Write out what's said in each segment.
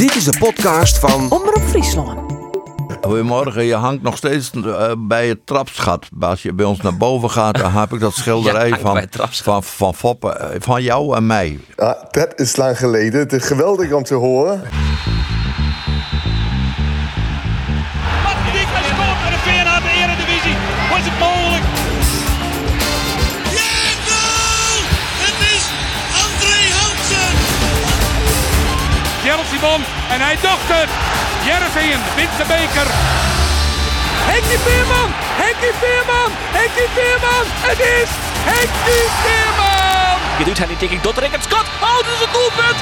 Dit is de podcast van Omroep Friesland. Goedemorgen, je hangt nog steeds eh, bij het trapsgat. Als je bij ons naar boven gaat, dan heb ik dat schilderij Ja, van, bij het trapsgat. van, van Foppen, eh, van jou en mij. Ja, dat is lang geleden. Het is geweldig om te horen. Hij dacht het. Jervingen wint de beker. Henkie Veerman! Henkie Veerman! Henkie Veerman! Het is Henkie Veerman! Je doet hij niet ik Dotterik het Scott. Oh, dat is een doelpunt!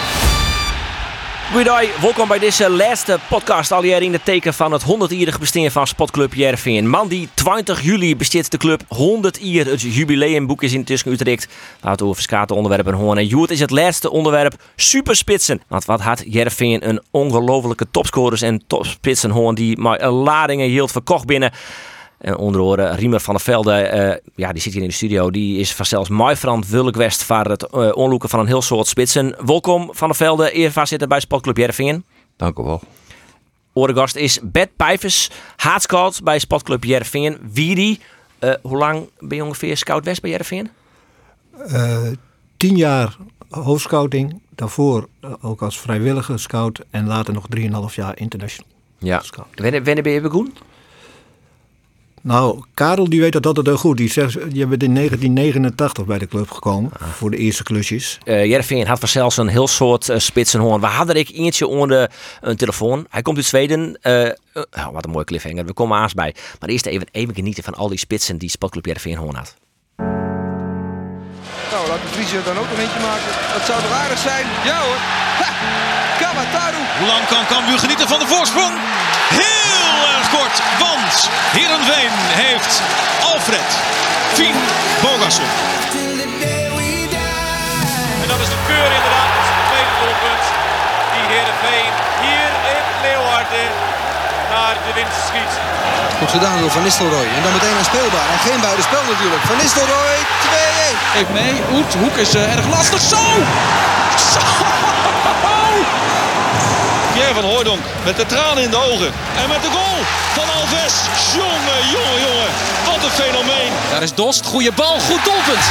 Goeiedag, welkom bij deze laatste podcast. Alweer in het teken van het 100-jarige bestaan van Spotclub Jervin. Die 20 juli besteedt de club 100 jaar. Het jubileumboek is intussen Utrecht. Het over verschillende onderwerpen horen. En Joert is het laatste onderwerp superspitsen. Want wat had Jervin een ongelofelijke topscorers en topspitsen hoorn die maar ladingen hield verkocht binnen. En onder andere Riemer van der Velde, eh, ja, die zit hier in de studio. Die is vanzelfs mij verantwoordelijk voor het uh, onloeken van een heel soort spitsen. Welkom van der Velde, eerder zitten bij Spotclub Jervingen. Dank u wel. Oorgast is Bert Pijvers, haatscout bij Spotclub Jervingen. Wie die? Eh, hoe lang ben je ongeveer scout west bij Jervingen? Eh, tien jaar hoofdscouting. Daarvoor eh, ook als vrijwillige scout. En later nog 3,5 jaar international. Ja. Scout. Wanneer, wanneer ben je begonnen? Nou, Karel die weet dat altijd heel goed. Die zegt, je bent in 1989 bij de club gekomen. Voor de eerste klusjes. Uh, Jervingen had vanzelfs een heel soort uh, spitsenhoorn. We hadden ik eentje onder een telefoon. Hij komt uit Zweden. Uh, oh, wat een mooie cliffhanger. We komen aans bij. Maar eerst even, even genieten van al die spitsen die Spotclub Jervingen hoorn had. Nou, laat de Vriezer dan ook nog eentje maken. Dat zou toch aardig zijn? Ja hoor. Ha! Kamataru. Hoe lang kan Cambuur genieten van de voorsprong? Heel want Heerenveen heeft Alfred Fien Bogasson. En dat is de keur inderdaad. Dat is het tweede doelpunt. Die Heerenveen hier in Leeuwarden naar de winst schiet. Goed gedaan door Van Nistelrooy. En dan meteen een speelbaar. En geen buitenspel natuurlijk. Van Nistelrooy 2-1. Even mee. Oet. Hoek is uh, erg lastig. Zo! Zo! Pierre van Hooydonk met de tranen in de ogen. En met de goal van Alves. Jongen, jongen, jongen. Wat een fenomeen. Daar is Dost. Goeie bal. Goed doelpunt.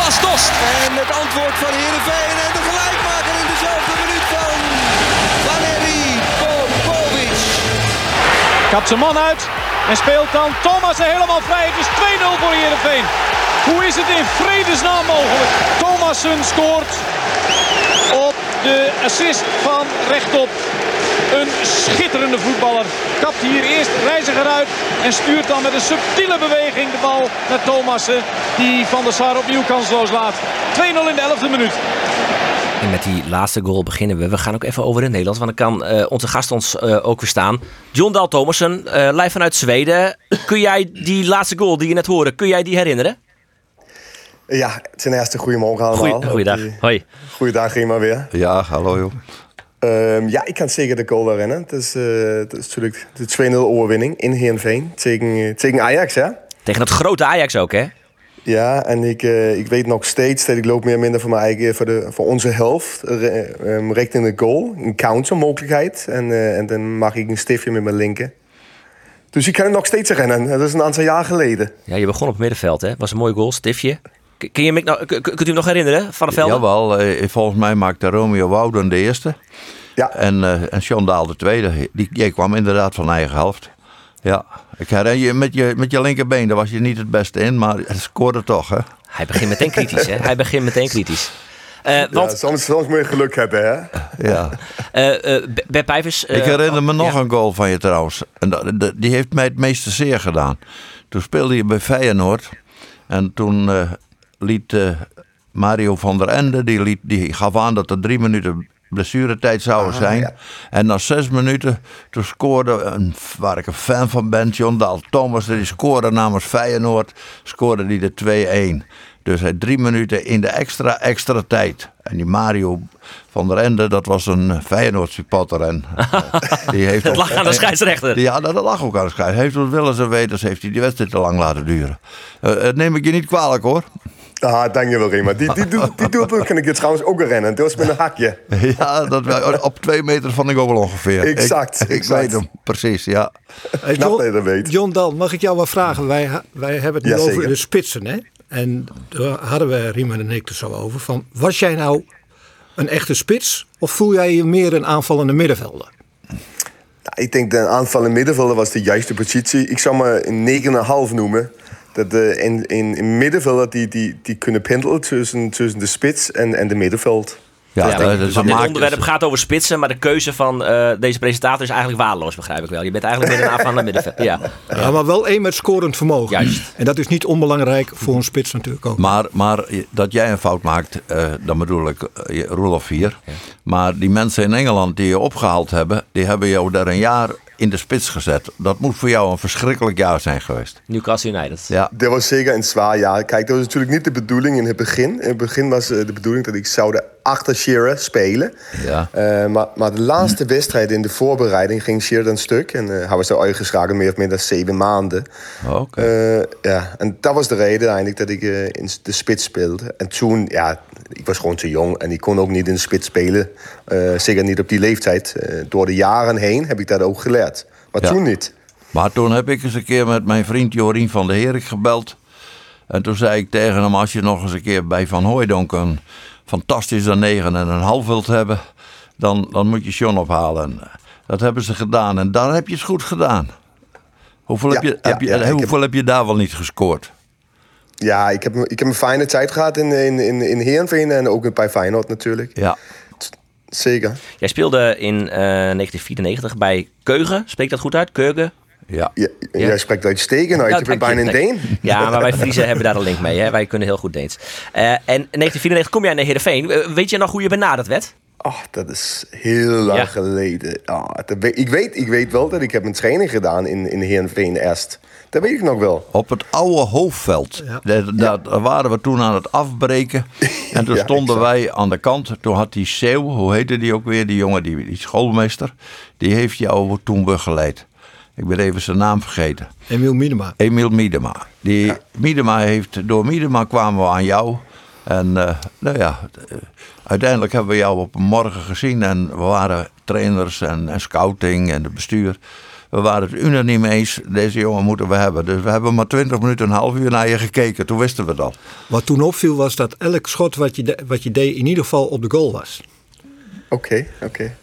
Pas Dost. En het antwoord van Heerenveen. En de gelijkmaker in dezelfde minuut van Valeri Popovic. Kapt zijn man uit. En speelt dan Thomas helemaal vrij. Het is 2-0 voor Heerenveen. Hoe is het in vredesnaam mogelijk? Thomassen scoort op de assist van rechtop. Een schitterende voetballer. Kapt hier eerst Reiziger uit. En stuurt dan met een subtiele beweging de bal naar Thomassen. Die Van der Sar opnieuw kansloos laat. 2-0 in de 11e minuut. En met die laatste goal beginnen we. We gaan ook even over in het Nederlands, want dan kan uh, onze gast ons uh, ook verstaan. John Dahl Thomassen, uh, live vanuit Zweden. Kun jij die laatste goal die je net hoorde, kun jij die herinneren? Ja, ten eerste goedemorgen allemaal. Goeie, goeiedag, hoi. Goeiedag, Rima weer. Ja, hallo joh. Um, ja, ik kan zeker de goal herinneren. Het is, uh, het is natuurlijk de 2-0 overwinning in Heerenveen tegen, tegen Ajax, hè? Tegen het grote Ajax ook, hè? Ja, en ik, uh, ik weet nog steeds dat ik loop meer of minder voor, mijn eigen, voor, de, voor onze helft um, richting de goal. Een counter mogelijkheid. En, uh, en dan mag ik een stiftje met mijn linker. Dus ik kan het nog steeds herinneren. Dat is een aantal jaar geleden. Ja, je begon op het middenveld, hè? Was een mooi goal, stiftje. Kun je nou, kunt u hem nog herinneren, Van der Velde? Jawel, eh, volgens mij maakte Romeo Wouden de eerste. Ja. En, uh, en John Daal de tweede. Die, die kwam inderdaad van eigen helft. Ja, ik herinner je met, je met je linkerbeen, daar was je niet het beste in, maar het scoorde toch, hè? Hij begint meteen kritisch, hè? Hij begint meteen kritisch. Uh, want... ja, soms, soms moet je geluk hebben, hè? Ja. uh, uh, Bert Pijvers... ik herinner me nog ja. een goal van je trouwens. En dat, die heeft mij het meeste zeer gedaan. Toen speelde je bij Feyenoord. En toen liet uh, Mario van der Ende, die, liet, die gaf aan dat er drie minuten blessuretijd zouden Ah, zijn. En na zes minuten, toen scoorde, een, waar ik een fan van ben, John Daal Thomas, die scoorde namens Feyenoord, scoorde die de 2-1. Dus hij drie minuten in de extra, extra tijd. En die Mario van der Ende, dat was een Feyenoord supporter. En, die heeft dat lag aan de scheidsrechter. Ja, dat lag ook aan de scheidsrechter. Heeft het willens en wetens heeft hij die wedstrijd te lang laten duren. Uh, dat neem ik je niet kwalijk hoor. Ah, dankjewel Rima. Die, die, die, die doelpunt kan ik je trouwens ook rennen. Dat was met een hakje. Ja, dat, wel- op twee meter van de goal ongeveer. Exact, Ik, ik exact. weet hem, precies, ja. Hey, John, dat je dat weet. John Dal, mag ik jou wat vragen? Wij, wij hebben het nu Ja, over zeker. de spitsen, hè? En daar hadden we Riemen en ik er zo over. Van, was jij nou een echte spits? Of voel jij je meer een aanvallende middenvelder? Ja, ik denk de aanval in middenvelder was de juiste positie. Ik zou maar een 9,5 noemen. Dat de, in, in, in middenvelder die, die, die kunnen pendelen tussen, tussen de spits en, en de middenveld. Ja, Ja, dat, want dat een maak- onderwerp gaat over spitsen, maar de keuze van eh, deze presentator is eigenlijk waardeloos, begrijp ik wel. Je bent eigenlijk meer een aanvallende middenveld. Ja. Ja, maar wel één met scorend vermogen. Juist. En dat is niet onbelangrijk voor een spits natuurlijk ook. Maar, maar dat jij een fout maakt, eh, dan bedoel ik uh, Roelof 4. Maar die mensen in Engeland die je opgehaald hebben, die hebben jou daar een jaar in de spits gezet. Dat moet voor jou een verschrikkelijk jaar zijn geweest. Newcastle United. Ja, Dat was zeker een zwaar jaar. Kijk, dat was natuurlijk niet de bedoeling in het begin. In het begin was eh, de bedoeling dat ik zou achter Shearer spelen. Ja. Eh, maar, maar de laatste wedstrijd in de voorbereiding ging Shearer een stuk. En eh, hij was er uitgeschakeld meer of minder zeven maanden. oké. Eh, ja, en dat was de reden eigenlijk dat ik in de spits speelde. En toen, ja, ik was gewoon te jong en ik kon ook niet in de spits spelen. Eh, zeker niet op die leeftijd. Eh, door de jaren heen heb ik dat ook geleerd. Maar Ja. toen niet. Maar toen heb ik eens een keer met mijn vriend Jorien van der Herik gebeld. En toen zei ik tegen hem, als je nog eens een keer bij Van Hooijdonk een fantastische negen en een half wilt hebben, dan, dan moet je John ophalen. En dat hebben ze gedaan en dan heb je het goed gedaan. Hoeveel, heb, je, ja, heb, je, ja, ik heb- hoeveel heb je daar wel niet gescoord? Ja, ik heb, ik heb een fijne tijd gehad in, in, in, in Heerenveen en ook bij Feyenoord natuurlijk. Ja, Zeker. Jij speelde in eh, 1994 bij Keugen. Spreekt dat goed uit? Keugen? ja. Ja, Jij spreekt uitstekend uit. Nou, je bent bijna een. Deen. Ja, maar wij Friesen hebben daar een link mee. Hè? Wij kunnen heel goed Deens. Eh, en in 1994 kom jij naar Heerenveen. Eh, weet je nog hoe je benaderd werd? Oh, dat is heel lang Ja. geleden. Ah, dat ik, weet, ik weet wel dat ik heb een training gedaan in, in Heerenveen eerst. Dat weet ik nog wel. Op het oude hoofdveld. Daar, daar- daar waren we toen aan het afbreken. En toen Ja, stonden wij aan de kant. Toen had die Seeuw, hoe heette die ook weer, die jongen, die, die schoolmeester. Die heeft jou toen begeleid. Ik ben even zijn naam vergeten. Emiel Minema. Emiel Miedema. Die Miedema heeft, door Miedema kwamen we aan jou. En eh, nou ja, uiteindelijk hebben we jou op een morgen gezien. En we waren trainers en, en scouting en het bestuur. We waren het unaniem eens, deze jongen moeten we hebben. Dus we hebben maar 20 minuten, een half uur naar je gekeken. Toen wisten we dat. Wat toen opviel was dat elk schot wat je, de- wat je deed in ieder geval op de goal was. Oké, oké.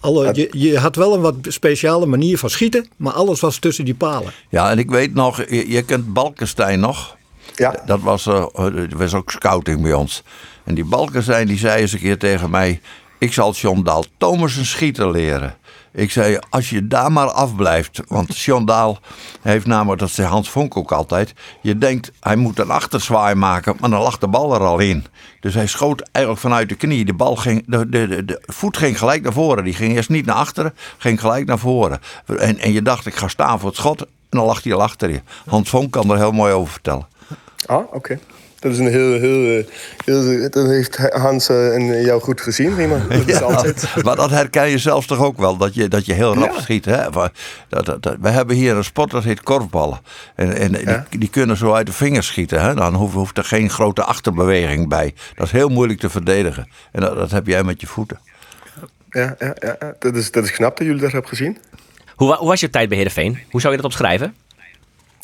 Alle, je, je had wel een wat speciale manier van schieten, maar alles was tussen die palen. Ja, en ik weet nog, je, je kent Balkenstein nog. Ja. Dat was, eh, er was ook scouting bij ons. En die Balkenstein die zei eens een keer tegen mij... Ik zal John Daal Thomas een schieten leren. Ik zei, als je daar maar afblijft. Want John heeft namelijk, dat zei Hans Vonk ook altijd... Je denkt, hij moet een achterzwaai maken, maar dan lag de bal er al in. Dus hij schoot eigenlijk vanuit de knie. De, bal ging, de, de, de, de voet ging gelijk naar voren. Die ging eerst niet naar achteren, ging gelijk naar voren. En, en je dacht, ik ga staan voor het schot. En dan lag hij al achter je. Hans Vonk kan er heel mooi over vertellen. Ah, oké. Dat is een heel, heel, eh, heel, Dat heeft Hans eh, en jou goed gezien, Rima. Dat is altijd. Maar dat herken je zelfs toch ook wel, dat je, dat je heel rap Ja. schiet. Hè? Van- Dat, dat, dat- we hebben hier een sport dat heet korfballen. En, en Ja. die, die kunnen zo uit de vingers schieten. Hè? Dan hoeft, hoeft er geen grote achterbeweging bij. Dat is heel moeilijk te verdedigen. En dat, dat heb jij met je voeten. Ja, ja, ja. Dat, is, dat is knap dat jullie dat hebben gezien. Hoe, hoe was je tijd bij Heerenveen? Hoe zou je dat omschrijven?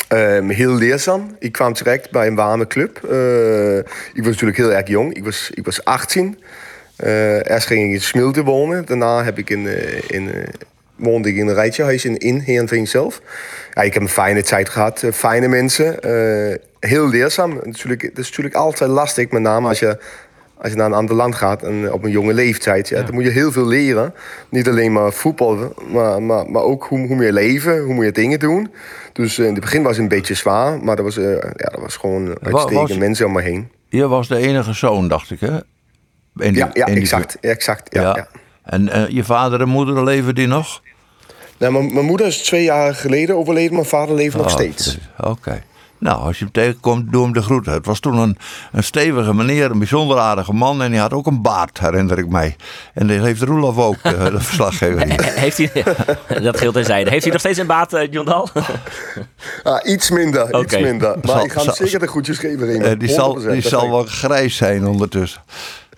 Ehm, heel leerzaam. Ik kwam direct bij een warme club. Eh, ik was natuurlijk heel erg jong. Ik was, ik was 18. Eh, eerst ging ik in Smilde wonen. Daarna heb ik in, eh, in, eh, woonde ik in een rijtjehuis in, in Heerenveen zelf. Ja, ik heb een fijne tijd gehad. eh, fijne mensen. heel leerzaam. Natuurlijk, het is natuurlijk altijd lastig. Met name als je, als je naar een ander land gaat en op een jonge leeftijd. Ja, Dan moet je heel veel leren. Niet alleen maar voetbal, maar, maar, maar ook hoe, hoe moet je leven, hoe moet je dingen doen. Dus eh, in het begin was het een beetje zwaar, maar dat was, eh, ja, dat was gewoon uitstekende was- mensen om me heen. Je was de enige zoon, dacht ik, hè? Die- Ja, ja die- exact. exact ja, Ja. En eh, je vader en moeder leven die nog? Nou, mijn, mijn moeder is twee jaar geleden overleden, mijn vader leeft nog Oh, steeds. Oké. Nou, als je hem tegenkomt, doe hem de groeten. Het was toen een, een stevige meneer, een bijzonder aardige man. En hij had ook een baard, herinner ik mij. En dat heeft Roelof ook, eh, de verslaggever hier. Heeft hij, dat geldt terzijde. Heeft hij nog steeds een baat, eh, John Dal? Ah, iets minder, iets minder. Maar Zal- ik ga hem zal- zeker de groetjes geven. Eh, die zal, 100%, die zal wel grijs zijn ondertussen.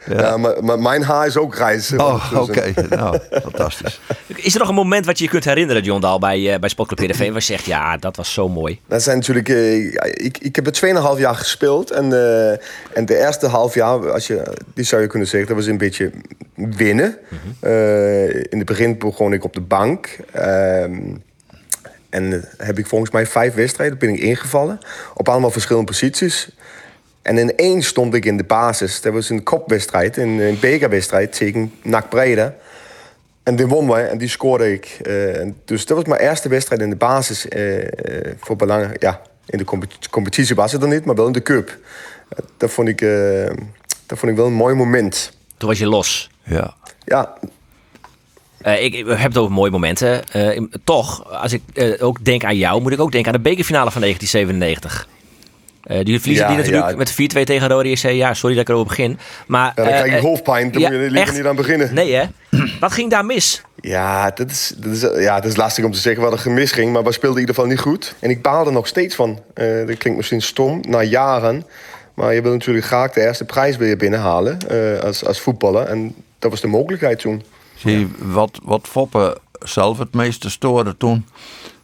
Ja, maar, maar mijn haar is ook grijs. Oh, oké. Nou, fantastisch. Is er nog een moment wat je je kunt herinneren, John Dal, bij, eh, bij Sportclub Heerenveen, waar je zegt, ja, dat was zo mooi. Dat zijn natuurlijk, eh, ik, ik heb er 2,5 jaar gespeeld. En, eh, en de eerste half jaar, als je, die zou je kunnen zeggen, dat was een beetje winnen. Eh, in het begin begon ik op de bank. Ehm, en heb ik volgens mij vijf wedstrijden ben ik ingevallen. Op allemaal verschillende posities. En ineens stond ik in de basis. Dat was een kopwedstrijd, een, een bekerwedstrijd tegen NAC Breda. En die won wij en die scoorde ik. Eh, dus dat was mijn eerste wedstrijd in de basis. eh, eh, voor belangen, ja, in de compet- competitie was het er niet, maar wel in de cup. Dat, vond ik, eh, dat vond ik wel een mooi moment. Toen was je los. Ja. Ja, Eh, ik, ik heb het over mooie momenten. Eh, toch, als ik eh, ook denk aan jou, moet ik ook denken aan de bekerfinale van 1997. Eh, die verliezen Ja, die natuurlijk ja. met 4-2 tegen Rode JC. Ja, sorry dat ik erover begin. Maar, ja dan eh, krijg je eh, hoofdpijn. Daar ja, moet je liever echt? niet aan beginnen. Nee hè? Wat ging daar mis? Ja, dat is, dat, is, ja, dat is lastig om te zeggen wat er gemis ging. Maar we speelden in ieder geval niet goed. En ik baal er nog steeds van. Eh, dat klinkt misschien stom, na jaren. Maar je wil natuurlijk graag de eerste prijs weer binnenhalen eh, als, als voetballer. En dat was de mogelijkheid toen. Zie wat, wat Foppe zelf het meeste stoorde toen...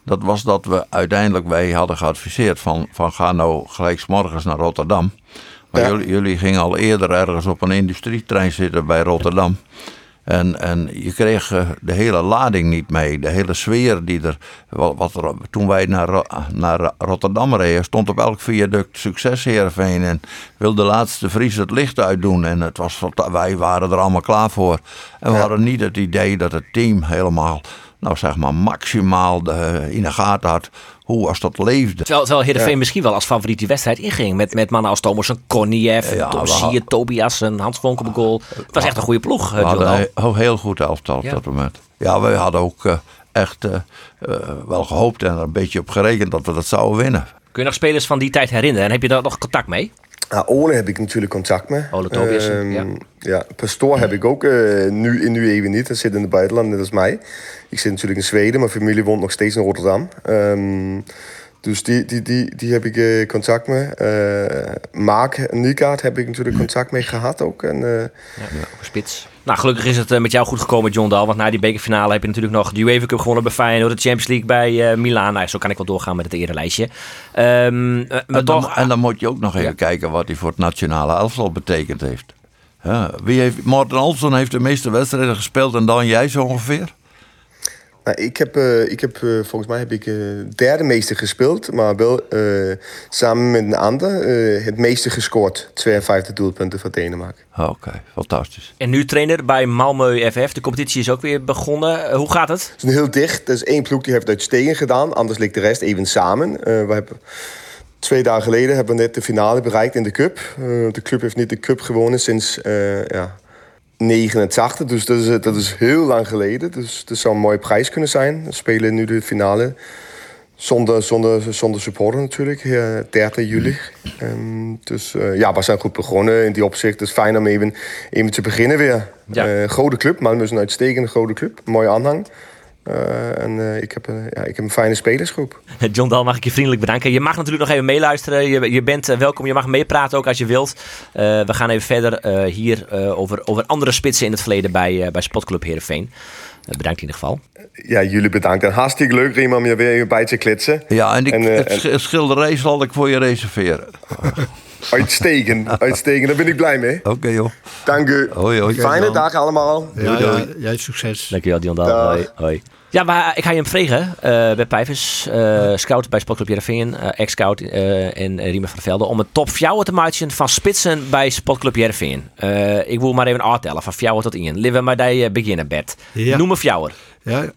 dat was dat we uiteindelijk, wij hadden geadviseerd van, van ga nou gelijk morgens naar Rotterdam. Maar Ja. jullie, jullie gingen al eerder ergens op een industrietrein zitten bij Rotterdam. En, en je kreeg eh, de hele lading niet mee. De hele sfeer die er... Wat, wat er toen wij naar, naar Rotterdam reden... stond op elk viaduct succes Heerenveen... en wilde de laatste Vries het licht uitdoen. En het was, wij waren er allemaal klaar voor. En we Ja. hadden niet het idee dat het team helemaal... nou zeg maar maximaal de, in de gaten had... hoe als dat leefde. Terwijl, terwijl Heerenveen misschien wel als favoriet die wedstrijd inging. Met, met mannen als Thomas en Koniev, Ja, we Tobias en Hans Vonk op goal. Het was echt een goede ploeg, We eh, John hadden heel, goed elftal op Ja. dat moment. Ja, we hadden ook eh, echt eh, wel gehoopt en er een beetje op gerekend dat we dat zouden winnen. Kun je nog spelers van die tijd herinneren? En heb je daar nog contact mee? Ja, Ole heb ik natuurlijk contact mee. Ole Tobiassen, Ehm, ja. ja. Pastoor heb ik ook. eh, nu, nu even niet. Hij zit in het buitenland, net als mij. Ik zit natuurlijk in Zweden. Mijn familie woont nog steeds in Rotterdam. Ehm, dus die, die, die, die heb ik eh, contact mee. Eh Mark heb ik natuurlijk contact mee gehad ook. En, eh, Ja, spits. Nou, gelukkig is het met jou goed gekomen, John Dal. Want na die bekerfinale heb je natuurlijk nog de UEFA Cup gewonnen bij Feyenoord. De Champions League bij eh Milaan. Nou, zo kan ik wel doorgaan met het erenlijstje. Ehm, eh, maar En dan, toch, en dan moet je ook nog even Ja. kijken wat hij voor het nationale elftal betekend heeft. Ja, wie heeft Morten Olsson heeft de meeste wedstrijden gespeeld en dan jij zo ongeveer? Nou, ik heb, eh, ik heb eh, volgens mij heb ik eh, derde meeste gespeeld, maar wel eh, samen met een ander het meeste gescoord. 52 doelpunten voor Denemarken. Ah, Oké, fantastisch. en nu trainer bij Malmö FF. De competitie is ook weer begonnen. Hoe gaat het? Het is heel dicht. Er is één ploeg die heeft uitstekend gedaan, anders ligt de rest even samen. Eh, we hebben, twee dagen geleden hebben we net de finale bereikt in de cup. De club heeft niet de cup gewonnen sinds eh, ja, 89, dus dat is, dat is heel lang geleden. Dus dat zou een mooie prijs kunnen zijn. We spelen nu de finale. Zonder, zonder, zonder supporter natuurlijk, eh, 30 juli. Ehm, dus eh, ja, we zijn goed begonnen in die opzicht. Het is fijn om even, even te beginnen weer. Ja. Eh, grote club, Malmö is een uitstekende grote club. Mooie aanhang. Eh, en eh, ik, heb, een- ja, ik heb een fijne spelersgroep. John Dal, mag ik je vriendelijk bedanken. Je mag natuurlijk nog even meeluisteren. Je, je bent eh, welkom. Je mag meepraten ook als je wilt. Eh, we gaan even verder eh, hier eh, over, over andere spitsen in het verleden bij, bij Spotclub Heerenveen. Bedankt in ieder geval. Ja, jullie bedankt. En hartstikke leuk, Riem, om je weer bij te klitsen. Ja, en, die, En, het en- sch- schilderij zal ik voor je reserveren. Uitstekend, uitstekend. Daar ben ik blij mee. Oké joh. Dank u. Hoi, hoi. Fijne dag allemaal. Ja, ja, jij succes. Dankjewel, Dal. Dag. Hoi, hoi. Ja, maar ik ga je hem vragen. eh bij Pijvers, eh, scout bij Sportclub Jereveen, eh ex-scout eh en uh, Riemen van der Velde, om een top 4 te maken van spitsen bij Sportclub Jereveen. Eh ik wil maar even aantellen van 4 tot 1. Laten we maar die eh, beginnen, Bert. Ja. Noem een 4. Ja,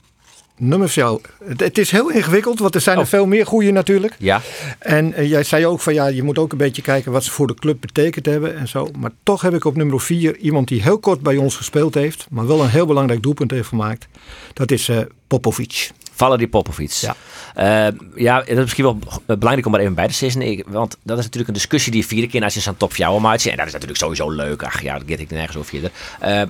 nummer jou. Het, het is heel ingewikkeld, want er zijn Oh. er veel meer goede natuurlijk. Ja. En eh, jij zei ook van ja, je moet ook een beetje kijken wat ze voor de club betekend hebben en zo. Maar toch heb ik op nummer 4 iemand die heel kort bij ons gespeeld heeft, maar wel een heel belangrijk doelpunt heeft gemaakt. Dat is eh Popovic. Valerie Popovic. Ja. Eh, ja, dat is misschien wel belangrijk om er even bij te zitten. Want dat is natuurlijk een discussie die vierde keer als je zo'n top fjouwer maakt. En dat is natuurlijk sowieso leuk. Ach ja, dat get ik nergens over verder.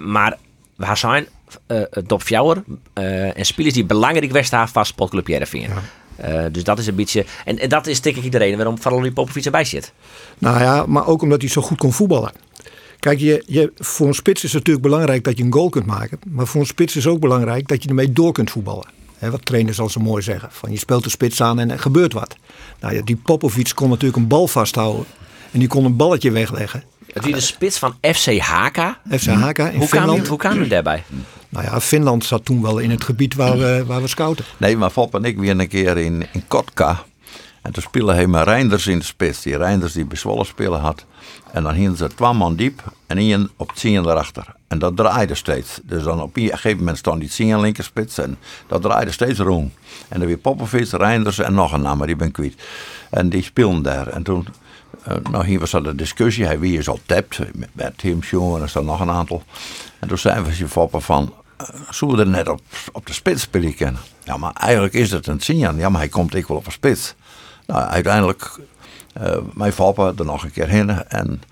Maar we zijn eh, en spelers die belangrijk westen van Spotclub Jereveen. Eh, dus dat is een beetje... En, en dat is denk ik de reden waarom Valerie Popovic erbij zit. Nou ja, maar ook omdat hij zo goed kon voetballen. Kijk, je, je, voor een spits is het natuurlijk belangrijk dat je een goal kunt maken. Maar voor een spits is ook belangrijk dat je ermee door kunt voetballen. Wat trainers al zo mooi zeggen. Van je speelt de spits aan en er gebeurt wat. Nou ja, die Popovic kon natuurlijk een bal vasthouden. En die kon een balletje wegleggen. Het is de spits van FC Haka. FC Haka in Hoe kwam, Finland. je, hoe kwam je daarbij? Nou ja, Finland zat toen wel in het gebied waar we, waar we scouten. Nee, maar Fop en ik weer een keer in, in Kotka. En toen hij met Reinders in de spits. Die Reinders die bij Zwolle spelen had. En dan hielden ze twee man diep en één op het zien erachter. En dat draaide steeds. Dus dan op een gegeven moment stond die zien linkerspits. En dat draaide steeds rond. En dan weer Popovic, Reinders en nog een naam, maar die ben kwijt. En die speelden daar. En toen, eh, nou hier was dat een discussie. Hij wie is al tapt. Met, Tim Schoen en er staan nog een aantal. En toen zijn we ze Foppen van, eh, zullen we er net op, op de spits spelen kennen? Ja, maar eigenlijk is het een Sinjan. Ja, maar hij komt ik wel op een spits. Nou, uiteindelijk, eh mijn papa er nog een keer heen. En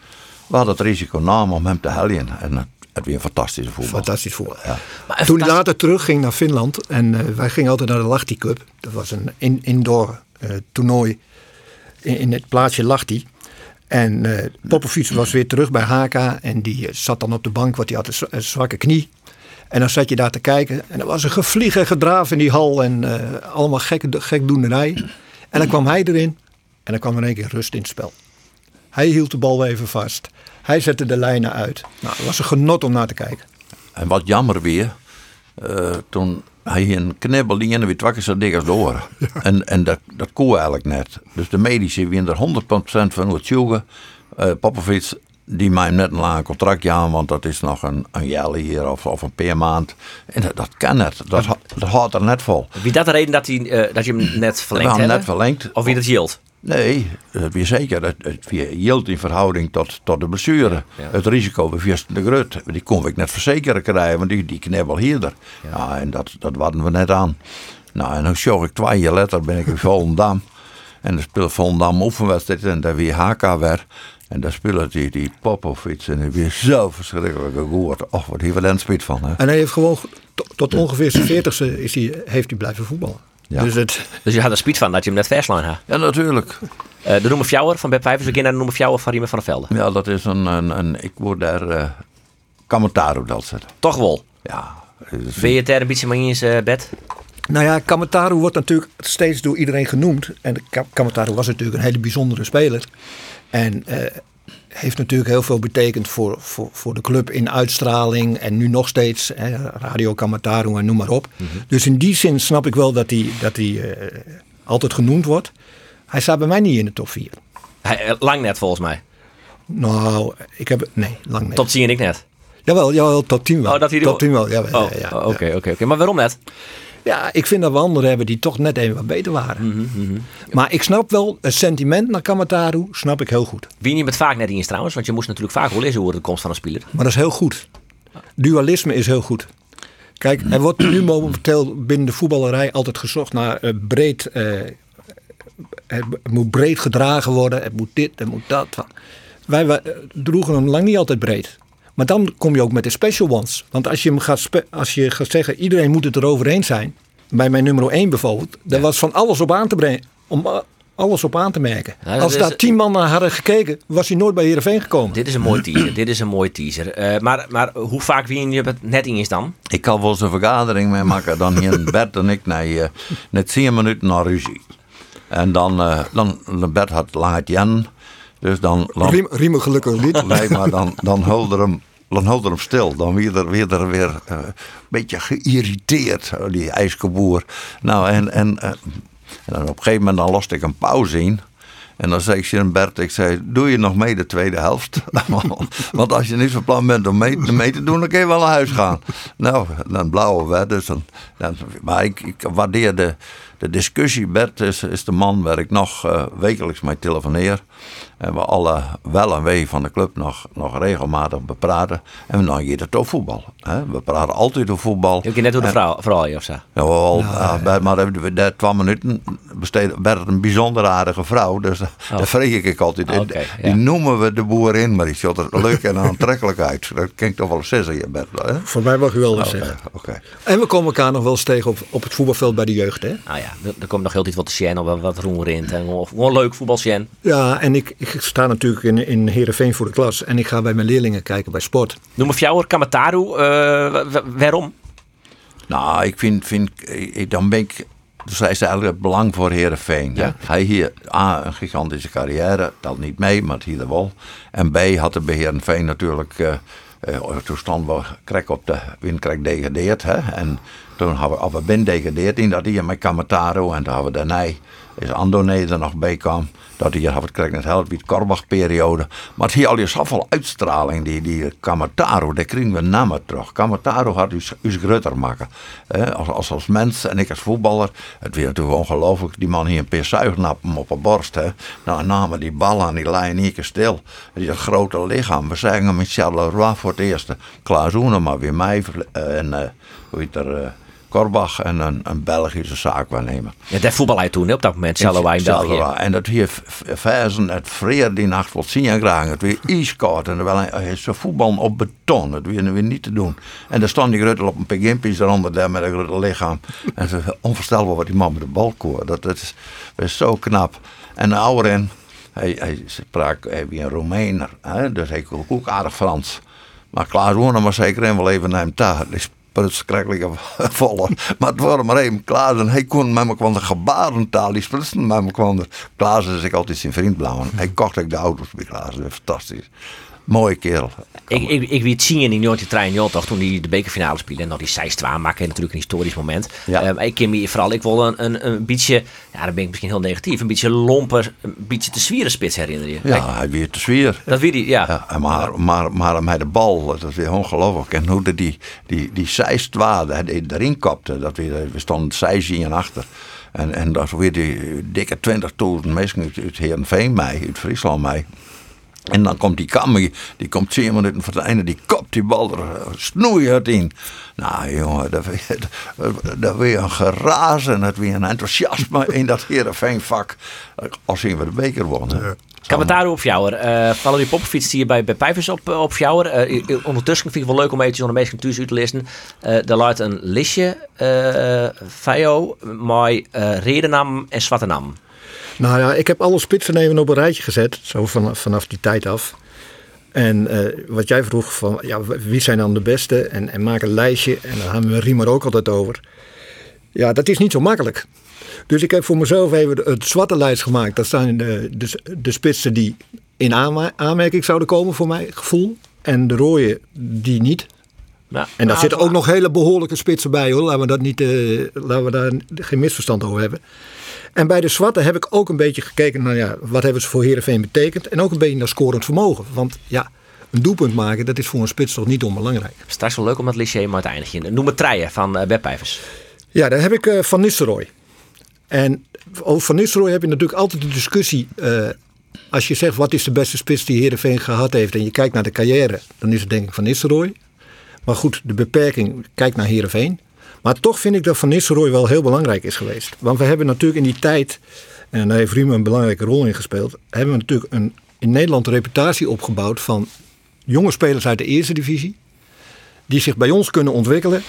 we hadden het risico namen om hem te helpen. En het, het weer een fantastische voetbal. Fantastisch voetbal. Ja. Maar Toen hij later terugging naar Finland. En eh, wij gingen altijd naar de Lahti Cup. Dat was een in, indoor eh, toernooi in, in het plaatsje Lahti. En Popovic was weer terug bij Haka. En die eh, zat dan op de bank, want die had een, zwa- een zwakke knie. En dan zat je daar te kijken. En er was een gevlieg en gedraaf in die hal. En eh, allemaal gekke, gekdoenerij. En dan kwam hij erin. En dan kwam er één keer rust in het spel. Hij hield de bal even vast. Hij zette de lijnen uit. Nou, het was een genot om naar te kijken. En wat jammer weer, toen hij een knibbel die en weer twakken zo dik als de oren. En, en dat, dat kon eigenlijk net. Dus de medici winnen er 100% van het zoeken. Uh, Popovic, die mij net een lang contractje aan, want dat is nog een, een jaar hier of, of een paar maand. En dat, dat kan net. Dat, dat houdt er net vol. Wie dat de reden dat, hij, eh, dat je hem net hebt? net verlengd. Of wie dat hield? Nee, dat weer zeker. Het, het hield in verhouding tot, tot de blessure. Ja. Het risico was de grut. Die kon ik net verzekeren krijgen, want die, die knibbel hierder. Ja. en dat, dat hadden we net aan. Nou, en dan zag ik twee jaar later ben ik in Volendam. En dan speelde Volendam oefenwedstrijd en daar weer HK weer. En daar speelde die, die Popovic en weer zo verschrikkelijk goed. Och, wat hier wel een spit van. Hè? En hij heeft gewoon tot, ongeveer zijn veertigste is hij, heeft hij blijven voetballen. Ja. Dus het, Dus je had er spiet van dat je hem net verslaan had. Ja, natuurlijk. Eh, de noemer Fjouwer van Beb Vijvers. We gaan naar de noemer Fjouwer van Riemen van der Velde. Ja, dat is een, een, een ik word daar uh, commentaar op dat zetten. Toch wel. Ja. Ben je het er een beetje mee in zijn bed? nou ja, Kamataru wordt natuurlijk steeds door iedereen genoemd. En Ka- Kamataru was natuurlijk een hele bijzondere speler. En eh, heeft natuurlijk heel veel betekend voor, voor, voor de club in uitstraling. En nu nog steeds, hè, Radio Kamataru en noem maar op. Dus in die zin snap ik wel dat hij, dat hij eh, altijd genoemd wordt. Hij staat bij mij niet in de top 4. Hij, eh, lang net volgens mij. Nou, ik heb... Nee, lang niet. Tot zie ik net. Jawel, jawel, top 10 wel. Oh, dat hij top 10 wel. Oh, ja, oké, oké, oké. Maar waarom net? Ja, ik vind dat we anderen hebben die toch net even wat beter waren. Mhm, Maar ik snap wel het sentiment naar Kamataru, snap ik heel goed. Wie je met vaak net eens trouwens, want je moest natuurlijk vaak wel lezen hoe de komst van een speler. Maar dat is heel goed. Dualisme is heel goed. Kijk, er wordt nu momenteel binnen de voetballerij altijd gezocht naar eh, breed. eh, het moet breed gedragen worden, het moet dit, het moet dat. Wij, wij, eh, droegen hem lang niet altijd breed. Maar dan kom je ook met de special ones. Want als je, hem gaat, als je gaat zeggen, iedereen moet het erover eens zijn. Bij mijn nummer 1 bijvoorbeeld. Daar was van alles op aan te brengen. Om eh, alles op aan te merken. Dat als is- daar tien man naar hadden gekeken, was hij nooit bij Heerenveen gekomen. Dit is een mooi teaser. Dit is een mooi teaser. Eh, maar, maar hoe vaak wie je het net eens dan? Ik kan wel eens een vergadering mee maken. Dan hier Bert en ik naar, eh, net 10 minuten naar ruzie. En dan, eh dan de Bert had het jan. Dus dan, dan, Riem, Riemen gelukkig niet. nee, maar dan, dan hulde hem, dan hulde hem stil. Dan weer er weer, er weer eh, een beetje geïrriteerd, eh, die ijskoboer. Nou, en, en, eh, en dan op een gegeven moment dan lost ik een pauze in. En dan zei ik tegen Bert, ik zei, doe je nog mee de tweede helft? Want als je niet van plan bent om mee, mee te doen, dan kun je wel naar huis gaan. Nou, dan blauwe we. Dus dan, dan, maar ik, ik waardeer de, discussie. Bert is, is de man waar ik nog eh, wekelijks mee telefoneer. En we alle wel en wee van de club nog, nog regelmatig bepraten. En dan gaat het over voetbal. Hè? We praten altijd over voetbal. Heb je net door de vrouw, vrouw je of zo? ja, wel, ja, Bert, maar hebben we daar twee minuten besteed. Bert een bijzonder aardige vrouw, dus daar vreeg ik altijd. in. Oké, Die ja. noemen we de boerin, maar die ziet er leuk en aantrekkelijk uit. Dat klinkt toch wel zeggen, je Bert. Hè? Voor mij mag u wel Oké, zeggen. oké. En we komen elkaar nog wel eens tegen op, op het voetbalveld bij de jeugd. Hè? Nou ja, er, er komt nog heel iets wat te zien, of wat- wat roerint. En gewoon, gewoon leuk voetbal zien. Ja, en ik, ik sta natuurlijk in, in Heerenveen voor de klas. En ik ga bij mijn leerlingen kijken bij sport. Noem me Fjouwer, Kamataru. eh, wa- waarom? Nou, ik vind, vind ik, dan ben ik. Dus hij is eigenlijk het belang voor Herenveen. Ja. Hij hier A, een gigantische carrière, dat niet mee, maar het hier wel. En B, had de bij Heerenveen natuurlijk. eh, toen stonden we krek op de windkrek degradeerd. Hè? En toen hadden we, we ben degradeerd in dat hier met Kamataro. En toen hadden we daarna, is Andone er nog bij kwam. Dat hier we het krek net helft, wie Korbach-periode. Maar het hier al je zoveel uitstraling, die, die Kamataro, daar kregen we namen terug. Kamataro had u us grutter maken. Als, als, als mens en ik als voetballer. Het weer natuurlijk ongelooflijk. Die man hier een paar zuignappen op de borst. Hè. Nou, namen die ballen en die lijn hier stil. Die grote lichaam. We zeggen hem met Charleroi voor het eerste. Klaas Oenema weer mij. eh, En eh, hoe heet er... eh, Korbach en een, een Belgische zaakwaarnemer. Ja, daar voetbal hij toen op dat moment. Charleroi in België. En dat hier versen, het vreer die nacht wil zien en graag. Het weer ijskoud en wel is voetbal op beton. Het weer, weer niet te doen. En daar stond die Gruttel op een paar gimpjes eronder daar met een lichaam. En het is onvoorstelbaar wat die man met de bal koor. Dat, dat is, dat is zo knap. En de oude hij, hij sprak hij een Romeiner. Hè? Dus hij kon ook aardig Frans. Maar Klaas woonde maar zeker en wel even naar hem daar. Die sprutskrakkelijke volle. Maar het waren maar Klaas en hij kon met me kwam de gebarentaal. Die sprutsen met me kwam. Klaas is ik altijd zijn vriend blauwen. Hij kocht ook de auto's bij Klaas. Fantastisch. Mooie kerel. Ik, ik, ik weet zien in die 1993 toen die de bekerfinale speelde en nog die 6-2 maken natuurlijk een historisch moment. Ja. Eh, maar ik ken me vooral, ik wil een, een, een beetje, ja dan ben ik misschien heel negatief, een beetje lomper, een beetje te zwieren spits herinneren je. Kijk, Ja, hij weer te zwier. Dat weet hij, ja. Ja, maar, maar, maar met de bal, dat is weer ongelooflijk. En hoe de die, die, die die erin kapte, dat we, we stonden zij zien achter. En, en dat weer die dikke 20.000 mensen uit, uit Heerenveen mee, uit Friesland mee. En dan komt die Kammer, die komt 10 minuten voor het einde, die kopt die bal er eh, snoeihard in. Nou jongen, dat weer, dat weer een geraas en dat weer een enthousiasme in dat Heerenveen-vak. Als zien we de beker wonnen. Kamataru op Fjouwer. eh Valerie Poppenfiets die je bij, bij Pijvers op, eh, op Fjouwer. Eh, ondertussen vind ik het wel leuk om eventjes onder de uit te lezen. Eh daar luidt een listje, eh Fio, met eh redenam en zwartenam. Nou ja, ik heb alle spitsen even op een rijtje gezet. Zo vanaf, vanaf die tijd af. En eh, wat jij vroeg van ja, wie zijn dan de beste? En, en maak een lijstje. En daar hebben we Riemer ook altijd over. Ja, dat is niet zo makkelijk. Dus ik heb voor mezelf even het zwarte lijst gemaakt. Dat zijn de, de, de spitsen die in aanmerking zouden komen voor mijn gevoel. En de rode die niet. Ja, En daar nou, zitten ook nog hele behoorlijke spitsen bij hoor. Laten we, dat niet, eh, laten we daar geen misverstand over hebben. En bij de zwarte heb ik ook een beetje gekeken naar ja, wat hebben ze voor Heerenveen betekend. En ook een beetje naar scorend vermogen. Want ja, een doelpunt maken, dat is voor een spits toch niet onbelangrijk. Straks wel leuk om dat listje maar te eindigen. Noem het treien van uh, Web Pijvers. Ja, daar heb ik eh, Van Nistelrooy. En over Van Nistelrooy heb je natuurlijk altijd de discussie. eh, als je zegt wat is de beste spits die Heerenveen gehad heeft. En je kijkt naar de carrière. Dan is het denk ik Van Nistelrooy. Maar goed, de beperking, kijk naar Heerenveen. Maar toch vind ik dat Van Nistelrooy wel heel belangrijk is geweest. Want we hebben natuurlijk in die tijd, en daar heeft Riemen een belangrijke rol in gespeeld, hebben we natuurlijk een, in Nederland een reputatie opgebouwd van jonge spelers uit de eerste divisie. Die zich bij ons kunnen ontwikkelen.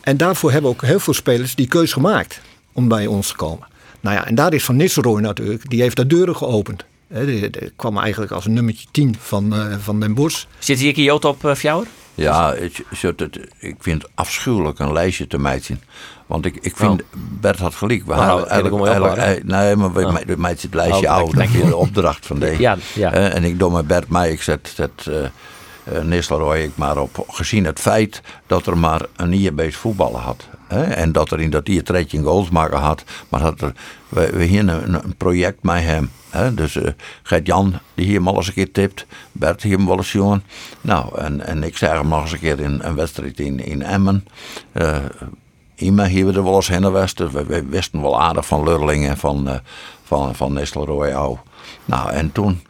En daarvoor hebben ook heel veel spelers die keus gemaakt om bij ons te komen. Nou ja, en daar is Van Nistelrooy natuurlijk, die heeft de deuren geopend. Die kwam eigenlijk als nummertje 10 van, uh, van Den Bosch. Zit hier Kyoto op uh, Fjouwer? Ja, het, ik vind het afschuwelijk een lijstje te meiden. Want ik, ik vind, oh. Bert had gelijk. We oh, nou, eigenlijk, eigenlijk, nee, maar we oh. meiden het lijstje oh, oud. Dat is de opdracht van deze. Ja, ja. Uh, en ik doe met Bert mij, ik zet, zet uh, Nistelrooy ik maar op. Gezien het feit dat er maar een IEB's voetballen had. Hè? En dat er in dat die 13 goals maken had. Maar dat er, we, hier een, project met hem. Hè? Dus uh, Gert-Jan, die hier al eens een keer tipt. Bert hier hem wel eens jongen. Nou, en, en ik zeg hem nog eens een keer in een wedstrijd in, in Emmen. Uh, Ima hier we er wel eens heen we, wisten wel aardig van Lurling en van, uh, van, van Nistelrooy. Nou, en toen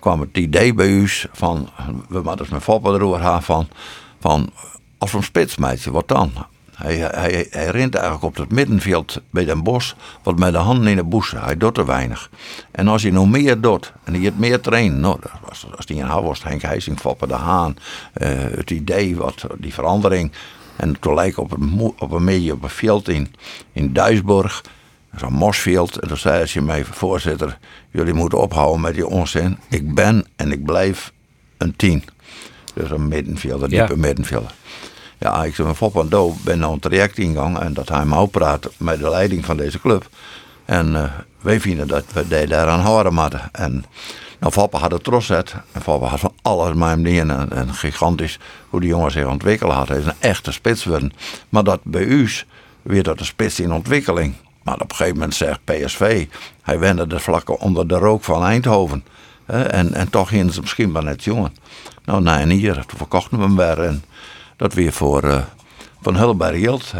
kwam het idee bij u van, we hadden met Foppen erover gaan van, van als een spitsmeidje, wat dan? Hij, hij, hij rent eigenlijk op het middenveld bij Den Bos, wat met de handen in de boezen. Hij doet er weinig. En als hij nog meer doet, en hij het meer traint, nou, als, als die in was, Henk Heising, Foppen de Haan, uh, het idee, wat, die verandering. En toen lijkt op een, op een op een veld in, in Duisburg, zo'n mosveld. En toen zei ze mij, voorzitter, jullie moeten ophouden met die onzin. Ik ben en ik blijf een tien. Dus een middenvelder, een diepe ja. middenvelder. Ja, ik zeg, mijn Fop en Do ben nou een traject ingegaan en dat hij me ook praat met de leiding van deze club. En uh, wij vinden dat we daaraan houden moeten. En nou, Foppe had het trots En Foppe had van alles met hem niet. En, en gigantisch hoe die jongen zich ontwikkeld had. Hij is een echte spits worden. Maar dat bij u weer dat een spits in ontwikkeling. Maar op een gegeven moment zegt PSV. Hij wende de vlakken onder de rook van Eindhoven. En, en toch gingen ze misschien wel net jongen. Nou, na een jaar, verkochten we hem weer. En dat weer voor uh, Van Hulberg geld.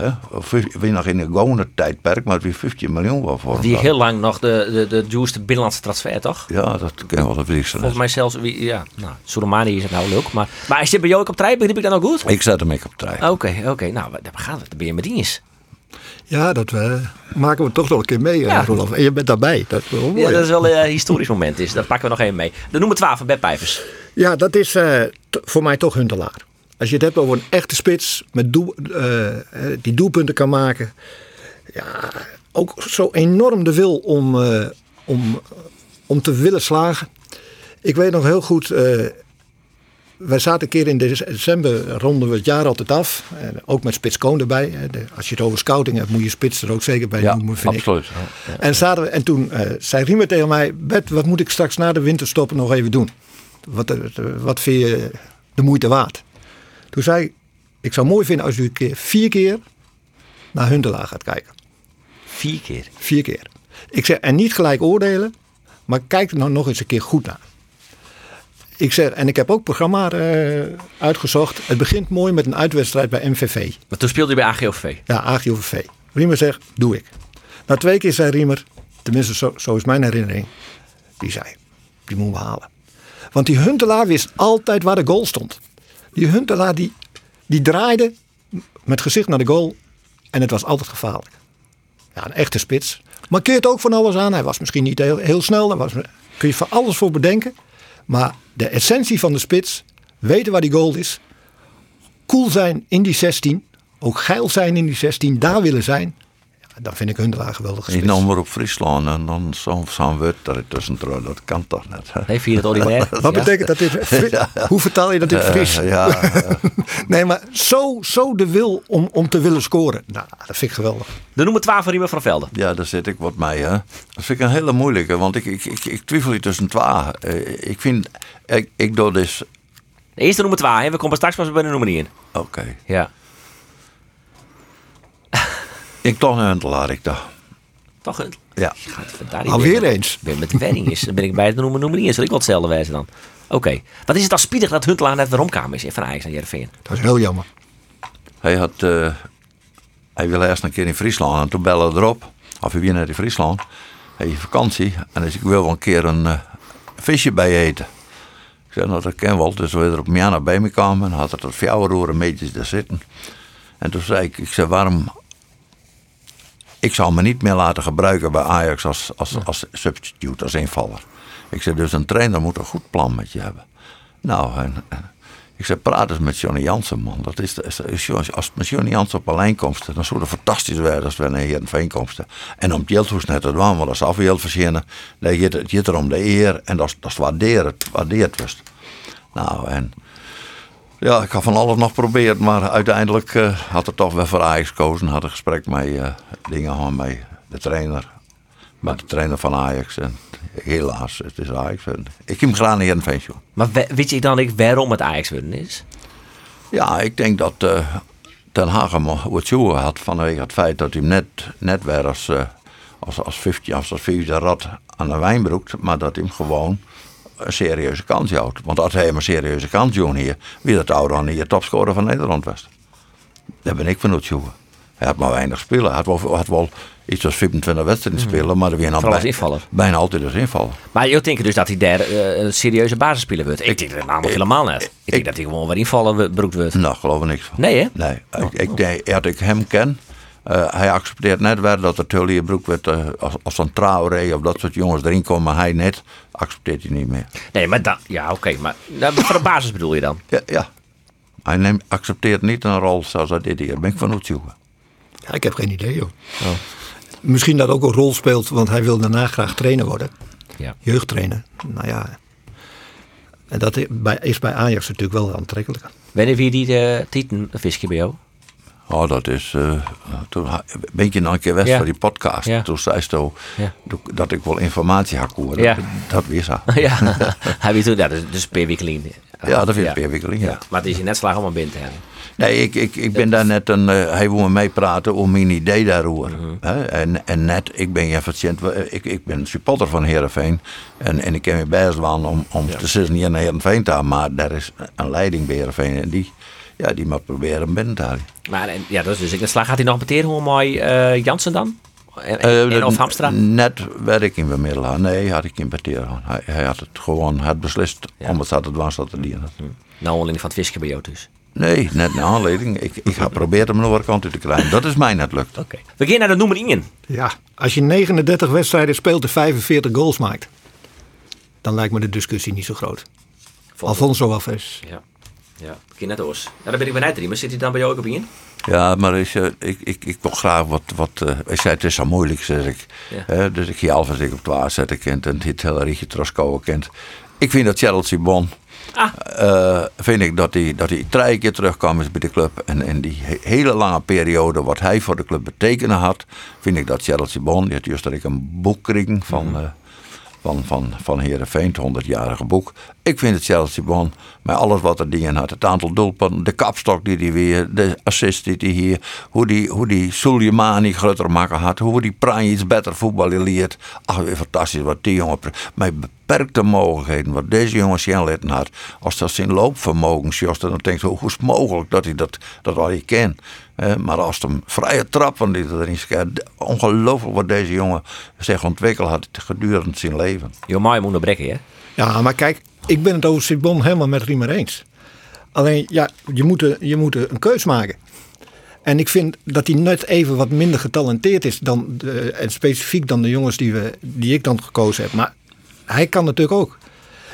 Weer nog in een gewone tijdperk, maar weer 15 miljoen wel voor. Die heel lang nog de, de, de duurste binnenlandse transfer, toch? Ja, dat ken wel, Volgens mij zelfs, ja, nou, Soleimani is het nou leuk. Maar, maar als je bij jou ook op trein, begrijp ik dat nou goed? Ik zet hem ik op trein. Oké, oké. Okay. Nou, daar gaan we. Dan ben je met dienst. Ja, dat we, maken we toch nog een keer mee, ja. Rolf. En je bent daarbij. Dat is wel mooi. Ja, dat is wel een uh, historisch moment. Is. Dat pakken we nog even mee. De nummer 12 van Bert Pijvers. Ja, dat is voor mij toch Huntelaar. Als je het hebt over een echte spits met doel, die doelpunten kan maken. Ja, ook zo enorm de wil om, om, om te willen slagen. Ik weet nog heel goed, uh, wij zaten een keer in december, ronden we het jaar altijd af. En ook met Spits Koon erbij. Als je het over scouting hebt, moet je Spits er ook zeker bij ja, noemen, vind absoluut. ik. Ja, en, zaten we, en toen zei Riemer tegen mij, Bert, wat moet ik straks na de winterstoppen nog even doen? Wat, wat vind je de moeite waard? Toen zei ik, ik zou mooi vinden als u een keer vier keer naar Huntelaar gaat kijken. Vier keer? Vier keer. Ik zeg, en niet gelijk oordelen, maar kijk er nou nog eens een keer goed naar. Ik zeg, en ik heb ook programma uh, uitgezocht. Het begint mooi met een uitwedstrijd bij MVV. Maar toen speelde je bij AGOVV? Ja, AGOVV. Riemer zegt, doe ik. Na twee keer zei Riemer, tenminste zo, zo is mijn herinnering. Die zei, die moeten we halen. Want die Huntelaar wist altijd waar de goal stond. Die Huntelaar die, die draaide met gezicht naar de goal. En het was altijd gevaarlijk. Ja, een echte spits. Markeert ook van alles aan. Hij was misschien niet heel, heel snel. Daar was, kun je van alles voor bedenken. Maar de essentie van de spits. Weten waar die goal is. Cool zijn in die 16. Ook geil zijn in die 16. Daar willen zijn. Dan vind ik Huntelaar geweldig spits. Je nam maar op Friesland en dan zo'n zo woord er tussendoor. Dat kan toch net. Nee, vind je het ordinair? Wat betekent dat in ja. Hoe vertaal je dat in Fries? Uh, ja. nee, maar zo, zo de wil om, om te willen scoren. Nou, dat vind ik geweldig. De noemen 12 van Riemer van Velden. Ja, daar zit ik wat mee. Hè. Dat vind ik een hele moeilijke. Want ik, ik, ik, ik twijfel hier tussen 12. Uh, ik vind... Ik, ik doe dus... De eerste nummer 12. We komen straks pas bij de nummer 1. Oké. Okay. Ja. Ik toch een huntelaar, ik toch. Toch een? Ja. Alweer eens. Ben met de wedding is. Dan ben ik bij het noemen nummer 1. Zal ik wel hetzelfde wijzen dan? Oké. Okay. Wat is het als spiedig dat Huntelaar net weer omkamer is van Ajax naar Jereveen? Dat is heel jammer. Hij had... Uh, hij wilde eerst een keer in Friesland en toen bellen erop. Of hij weer naar Friesland. Hij heeft vakantie. En dus ik wil wel een keer een uh, visje bij eten. Ik zei, nou dat ken wel. Dus we er op Miana bij me kwamen. En had er tot fjouwer een beetje daar zitten. En toen zei ik, ik zei, waarom ik zal me niet meer laten gebruiken bij Ajax als, als, als substitute, als invaller. Ik zei, dus een trainer moet een goed plan met je hebben. Nou, en, en ik zei, praat eens met Johnny Jansen, man. Dat is, is, als met Johnny Jansen op alleen komt, dan zou het fantastisch zijn als we naar Heerenveen komsten. En om het geld net te doen, want dat is afgeld verzinnen. Dan gaat het gaat er om de eer en dat, dat is waardeerd, waardeerd was. Nou, en ja, ik had van alles nog geprobeerd, maar uiteindelijk uh, had er toch wel voor Ajax gekozen. Had een gesprek met uh, dingen gewoon met de trainer. Met de trainer van Ajax. En helaas, het is Ajax. Ik heb hem graag in een Maar weet je dan ik waarom het Ajax is? Ja, ik denk dat, uh, Ten Hag hem wat jongen had vanwege het feit dat hij net, net weer als, eh, als, als 15 of als vijfde rad aan de wijn broekt, maar dat hij hem gewoon een serieuze kans houdt. Want als hij hem een serieuze kans joeg hier, wie dat oude dan hier topscorer van Nederland was. Daar ben ik van uitzoeken. Hij had maar weinig spelen. Hij had wel, had wel iets als 25 wedstrijden spelen, maar er weer invaller. bijna altijd als invaller. Maar je denkt dus dat hij daar eh, een serieuze basisspeler wordt? Ik denk dat namelijk helemaal niet. Ik denk dat hij gewoon weer invallen broekt wordt. Nou, geloof er niks van. Nee, hè? Nee, ik, ik denk, als ik hem ken, eh, hij accepteert net wel dat er Tully broek werd eh, als, als een Traoré of dat soort jongens erin komen, maar hij net, accepteert hij niet meer. Nee, maar dan... Ja, oké. maar nou, voor de basis bedoel je dan? Ja, ja. Hij neemt, accepteert niet een rol zoals hij dit hier. Ben ik van uitzoeken. Ja, ik heb geen idee joh. Misschien dat ook een rol speelt, want hij wil daarna graag trainer worden. Ja. Jeugdtrainer. Nou ja. En dat is bij, is bij Ajax natuurlijk wel aantrekkelijk. Wanneer wie die de titel visje bij jou? Oh, dat is. eh toen ben je nog een keer Ja. voor die podcast. Ja. Toen zei ze Ja. dat ik wel informatie had horen. Ja. Dat, dat wist hij. ja, weet hoe dat is. Dus Per Wikkelien. Ja, dat vind ik Per Wikkelien, ja. Maar het is je net slag om een binnen te hebben. Nee, ik, ik, ik ben daar net een. eh, hij wil me meepraten om mijn idee daarover. Mhm. En, en net, ik ben efficiënt. Ik, ik ben supporter van Herenveen. En, en ik ken me best wel om, om te zitten hier naar Herenveen te gaan. Maar daar is een leiding bij Herenveen. En die, ja, die moet proberen binnen te halen. Maar en, ja, dat is dus ik net slag. Gaat hij nog meteen hoe mooi eh, Jansen dan? En, Eh, en, en of Hamstra? Net werd ik in bemiddelen. aan. Nee, had ik in Peteer. Hij, hij had het gewoon had beslist om het zat het was dat te dienen. Nou, alleen van het visje bij jou dus. Nee, net naar aanleiding. Ik, ik ga proberen hem nog wat kant uit te krijgen. Dat is mij net lukt. Oké. We gaan naar de nummer 1. Ja, als je 39 wedstrijden speelt en 45 goals maakt, dan lijkt me de discussie niet zo groot. Alfonso Alves. Ja. Ja, oors. Ja, dan ben ik bij Nijtrie. Maar zit hij dan bij jou ook op in? Ja, maar is, eh, ik, ik, ik wil graag wat. wat eh, ik zei, het is zo moeilijk, zeg ik. Ja. Hè, dus ik ga Alves ik op 12 zetten kent en dit hele Rietje kent. Ik vind dat Chelsea Bon. Ah. eh, vind ik dat hij, dat hij drie keer terugkwam is bij de club. En in die he- hele lange periode wat hij voor de club betekenen had, vind ik dat Chelsea Bon, die had juist dat ik een boek van, Mhm. Van, van, van het 100-jarige boek. Ik vind het Chelsea Bon, met alles wat er dingen had. Het aantal doelpunten, de kapstok die hij weer, de assist die hij hier, hoe die, hoe die Soleimani groter maken had, hoe die Pranjic beter voetballen leert. Ach, weer fantastisch wat die jongen, met beperkte mogelijkheden, wat deze jongen Sjenlitten had. Als dat zijn loopvermogen, Jos, dan denkt je, hoe is het mogelijk dat hij dat, dat al niet kent. Eh, maar als het hem vrije trappen die erin schiet, ongelooflijk wat deze jongen zich ontwikkeld had gedurende zijn leven. Je mag hem onderbreken, hè? Ja, maar kijk, ik ben het over Sibon helemaal met Riemer eens. Alleen, ja, je moet, een- je moet een keus maken. En ik vind dat hij net even wat minder getalenteerd is dan de, en specifiek dan de jongens die, we, die ik dan gekozen heb. Maar hij kan natuurlijk ook.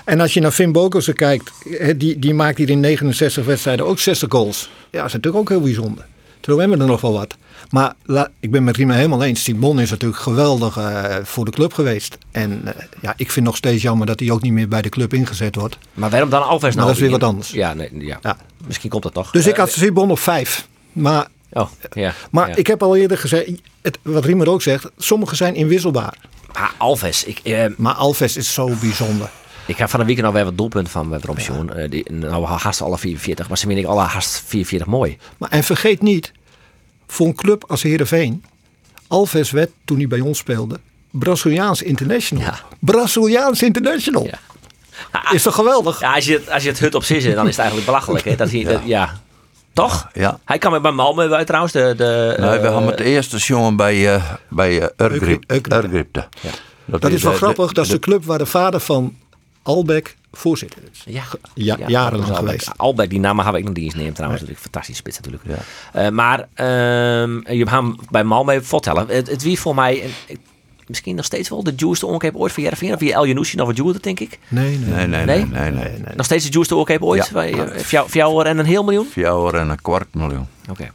En als je naar Finn Bokelsen kijkt, hè, die, die maakt hier in 69 wedstrijden ook 60 goals. Ja, dat is natuurlijk ook heel bijzonder. Terwijl we hebben er nog wel wat. Maar la- ik ben met Riemer helemaal eens. Simon is natuurlijk geweldig eh, voor de club geweest. En eh, ja, ik vind nog steeds jammer dat hij ook niet meer bij de club ingezet wordt. Maar waarom dan Alves nou? dat is weer wat anders. Ja, nee, ja. Ja. Misschien komt dat toch. Dus ik Eh, had Simon op vijf. Maar, Oh, ja. maar ja. ik heb al eerder gezegd, het, wat Riemer ook zegt, sommigen zijn inwisselbaar. Maar Alves, ik, Maar Alves is zo bijzonder. Ik heb van een weekend nog weer wat doelpunten van met Rob Schoen. Eh, die, nou, haast alle 44, maar ze vind ik alle haast 44 mooi. Maar, en vergeet niet, voor een club als Heerenveen, Alves werd toen hij bij ons speelde, Braziliaans international. Ja. Braziliaans international. Ja. Is toch geweldig? Ja, als je, het- als je het hut op zit, dan is het eigenlijk belachelijk. Hè? Dat hij, dat- ja. Toch? Ja. Hij kan met bij Malmö uit trouwens. De, de, Nou, we eh, hadden het eerste jongen bij, eh bij uh, Eugrip. Urgripte. Dat is wel eh, grappig, de- dat is de club waar de vader van Albeck voorzitter is. Ja, Ja, jarenlang Albeck. geweest. Albeck, die naam heb ik nog niet eens neemt trouwens. Natuurlijk fantastisch spits natuurlijk. Eh, maar ehm, je hebt hem bij Malmö vertellen. Het, het wie voor mij, en ik- misschien nog steeds wel de juiste onkeep ooit voor Jervin. Of via El Yanouchi nog wat juurde, denk ik. Nee, nee. Nee, nee, Nee? nee, nee. nee. Nog steeds de juiste onkeep ooit. Ja. Waar je- Voor jou- voor jou en een heel miljoen? Vier jaar en een kwart miljoen. Oké.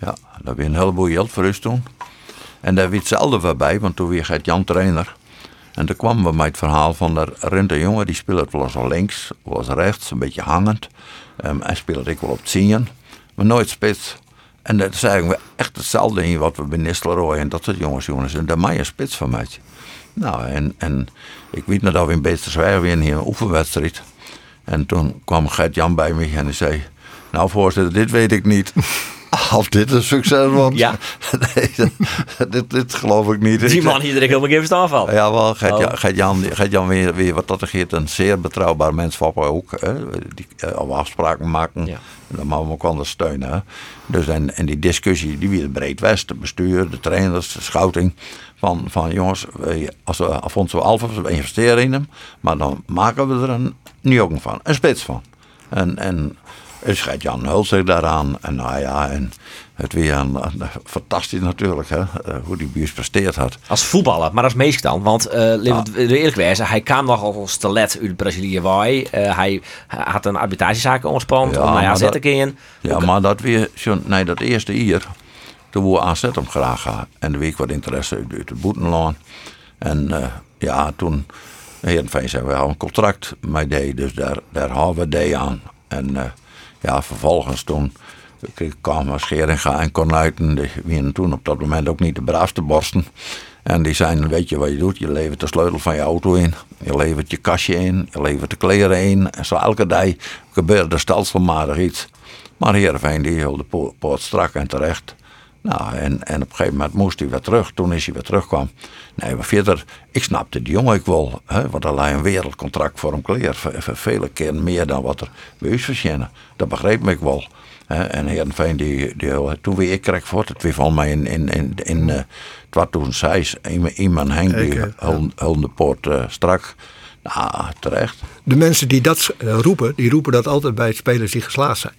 Ja, dat weer een heleboel geld voor ons toen. En daar werd hetzelfde voorbij, want toen weer gaat Jan trainer. En toen kwamen we met het verhaal van de rent een jongen, die speelt wel eens links, wel eens rechts, een beetje hangend. Ehm hij speelde ik wel op het zien, maar nooit spits. En dat is eigenlijk echt hetzelfde in wat we bij Nistelrooy en dat soort jongens, jongens. En daar maak je spits van mij. Nou, en, en ik weet nog dat we in Beesterswijk weer hier een oefenwedstrijd. En toen kwam Gert-Jan bij me en hij zei... Nou voorzitter, dit weet ik niet. Als dit een succes wordt. Ja. nee, dit, dit geloof ik niet. Die man hier er helemaal geen verstand van. Ja, wel, Gert-Jan, Oh. Gert-Jan, Gert-Jan weer, weer wat dat geeft, een zeer betrouwbaar mens van ook. Hè, die eh, afspraken maken, Ja. dan mogen we ook ondersteunen. Hè. Dus en, en die discussie, die weer breed west, het bestuur, de trainers, de scouting. Van, van jongens, wij, als we Alfonso Alves, we investeren in hem, maar dan maken we er een jongen van, een spits van. En, en is Gert-Jan hult zich daaraan. En nou ja, en het weer een, een- fantastisch natuurlijk, hè, eh, hoe die buurt presteerd had. Als voetballer, maar als meest dan. Want eh we eerlijk wezen, hij kwam nogal als te let uit Brazilië. Waai. Eh, hij, had een arbitragezaak ontspant Ja, om AZ te keren. Ja, maar dat weer, nee, dat eerste hier, toen wou AZ hem graag gaan. En de week wat interesse uit, het Boetenlaan. En eh, ja, toen, Heerenveen zei, we hebben een contract met die, dus daar, daar houden we die aan. En eh, ja, vervolgens toen kwamen Scheringa en Cornuiten, die waren toen op dat moment ook niet de braafste borsten. En die zeiden, weet je wat je doet? Je levert de sleutel van je auto in. Je levert je kastje in. Je levert de kleren in. En zo elke dag gebeurde er stelselmatig iets. Maar Heerenveen die hield de po- poort strak en terecht. Nou, en, en op een gegeven moment moest hij weer terug. Toen is hij weer terugkwam. Nee, maar verder, ik snapte die jongen ik wel. Hè, want hij een wereldcontract voor hem kleer. Ve- ve- Vele keer meer dan wat er bij ons verschenen. Dat begreep ik wel. Hè, en Heerenveen, die, die, toen weer ik kreeg voor het weer van mij in, in, in, in eh, 2006. Iemand Henk, die poort eh, strak. Nou, terecht. De mensen die dat eh, roepen, die roepen dat altijd bij spelers die geslaagd zijn.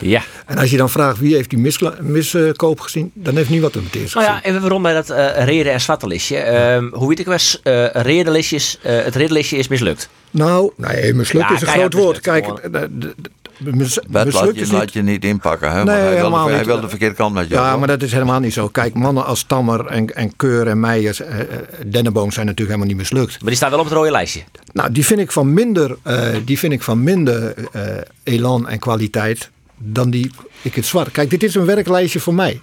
Ja. En als je dan vraagt wie heeft die miskoop gezien, dan heeft niemand hem het eerst Nou gezien. ja, even waarom bij dat eh reden en zwartelistje. Ehm hoe weet ik wel, eh redenlistjes, eh, het redenlistje is mislukt. Nou, nee, mislukt Ja, is een groot woord. Kijk, mis- laat mislukt je, laat niet... je niet inpakken. Hè? Nee, hij wilde, hij wilde de verkeerde kant met je. Ja, hoor. maar dat is helemaal niet zo. Kijk, mannen als Tammer en, en Keur en Meijers, eh, eh, Denneboom zijn natuurlijk helemaal niet mislukt. Maar die staan wel op het rode lijstje. Nou, die vind ik van minder, eh, die vind ik van minder eh, elan en kwaliteit dan die ik het zwart. Kijk, dit is een werklijstje voor mij.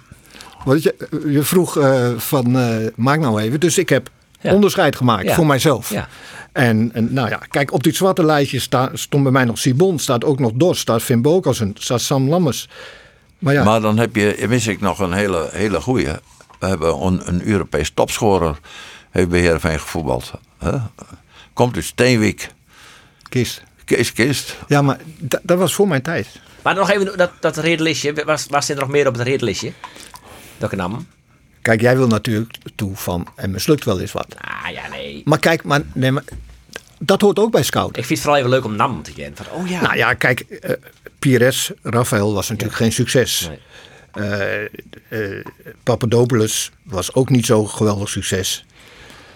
Want je, je vroeg eh, van, eh, maak nou even. Dus ik heb Ja. onderscheid gemaakt Ja. voor mijzelf. Ja. En, en nou ja, kijk, op dit zwarte lijstje sta, stond bij mij nog Sibon, staat ook nog Dos, staat Finn Bokelsen, staat Sam Lammers. Maar ja, Maar dan heb je, mis ik nog een hele, hele goeie. We hebben een, een Europees topscorer heeft bij Heerenveen gevoetbald. Hè? Komt uit Steenwijk. Kist. Kees Kist. Ja, maar da- dat was voor mijn tijd. Maar nog even dat, dat redenlistje. Waar, waar staat er nog meer op het redenlistje? Welke naam? Kijk, jij wil natuurlijk toe van, en mislukt wel eens wat. Ah ja, nee. Maar kijk, maar, nee, maar dat hoort ook bij scout. Ik vind het vooral even leuk om naam te kennen. Van, oh ja. Nou ja, kijk, eh Pires, Rafael was natuurlijk geen succes. Nee. Eh, eh, Papadopoulos was ook niet zo'n geweldig succes.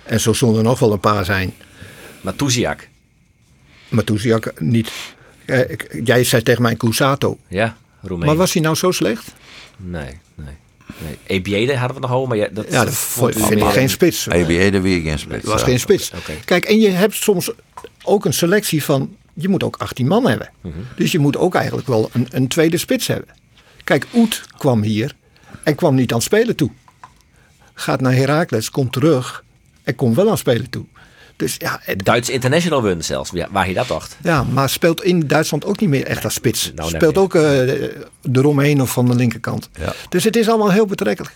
En zo zullen er nog wel een paar zijn. Maar Toeziak. Matusiak niet. Eh, ik- jij zei tegen mij Cusato. Ja, Roemeen. Maar was hij nou zo slecht? Nee, nee. nee. EBA hadden we nog over, maar ja, dat, Ja, dat vond u vind ik geen spits. Het EBA de weer geen spits. was Ja. geen spits. Kijk, en je hebt soms ook een selectie van... Je moet ook 18 man hebben. Mhm. Dus je moet ook eigenlijk wel een, een tweede spits hebben. Kijk, Oet kwam hier en kwam niet aan spelen toe. Gaat naar Heracles, komt terug en komt wel aan spelen toe. Dus ja, het- Duits International won zelfs, ja, waar je dat dacht. ja, maar speelt in Duitsland ook niet meer echt als spits. nou, speelt ook uh, eromheen of van de linkerkant. Ja. Dus het is allemaal heel betrekkelijk.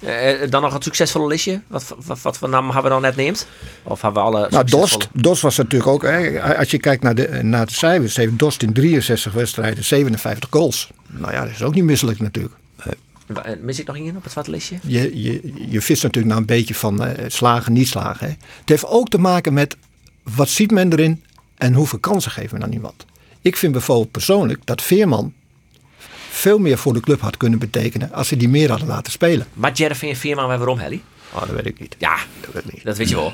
Eh, dan nog het succesvolle listje. Wat, wat, wat voor naam hebben we dan net neemt? Of hebben we alle Nou, Dost, Dost was natuurlijk ook, hè, als je kijkt naar de, naar de cijfers, heeft Dost in 63 wedstrijden 57 goals. Nou ja, dat is ook niet misselijk natuurlijk. Eh, Mis ik nog iemand op het zwarte listje? Je, je, je vist natuurlijk naar een beetje van eh, slagen, niet slagen. Hè. Het heeft ook te maken met wat ziet men erin en hoeveel kansen geven we aan iemand. Ik vind bijvoorbeeld persoonlijk dat Veerman veel meer voor de club had kunnen betekenen als ze die meer hadden laten spelen. Maar Jervin Veerman, maar waarom, Helly? Oh, dat weet ik niet. Ja, Dat weet ik niet. dat weet je wel.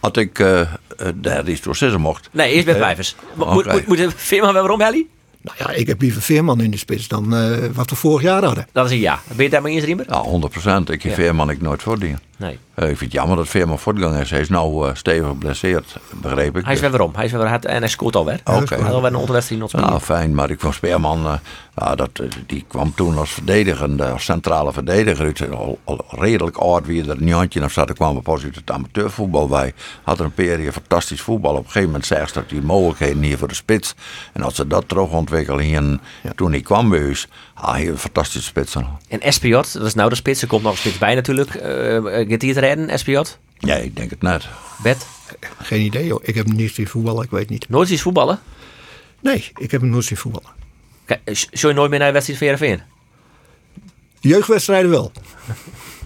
Had ik eh eh, daar iets door mocht. Nee, eerst bij Vijvers. Mo- Moet, moet, moet Veerman wel waarom, Helly? Nou ja, ik heb liever Veerman in de spits dan eh, wat we vorig jaar hadden. Dat is een ja. Ben je het daar mee eens, Riemer? Ja, 100 procent. Ik heb Ja. Veerman ik nooit voordien. Nee. Eh, ik vind het jammer dat Veerman voortgang is. Hij is nou eh, stevig geblesseerd, begreep ik. Hij is weer waarom. Hij is weer hard en hij scoort alweer. Oké. Hij had alweer een onderwedstrijd nog spelen. Ja, fijn, maar ik vond Speerman, eh, ja, dat, die kwam toen als verdedigende, als centrale verdediger. uit. Al, al redelijk oud wie er een jantje of zat. Er kwam pas uit het amateurvoetbal bij. Had er een periode fantastisch voetbal. Op een gegeven moment zei ze dat die mogelijkheden hier voor de spits. En als ze dat terug toen hij kwam bij ons, ah, een fantastische spits. En SPJ, dat is nou de spits. Er komt nog een spits bij natuurlijk. Uh, gaat hij het redden, SPJ? Nee, ik denk het net. Bet? Geen idee joh. Ik heb hem niet zien voetballen, ik weet niet. Nooit zien voetballen? Nee, ik heb hem nooit zien voetballen. Kijk, Zou je nooit meer naar de wedstrijd van Heerenveen? Jeugdwedstrijden wel.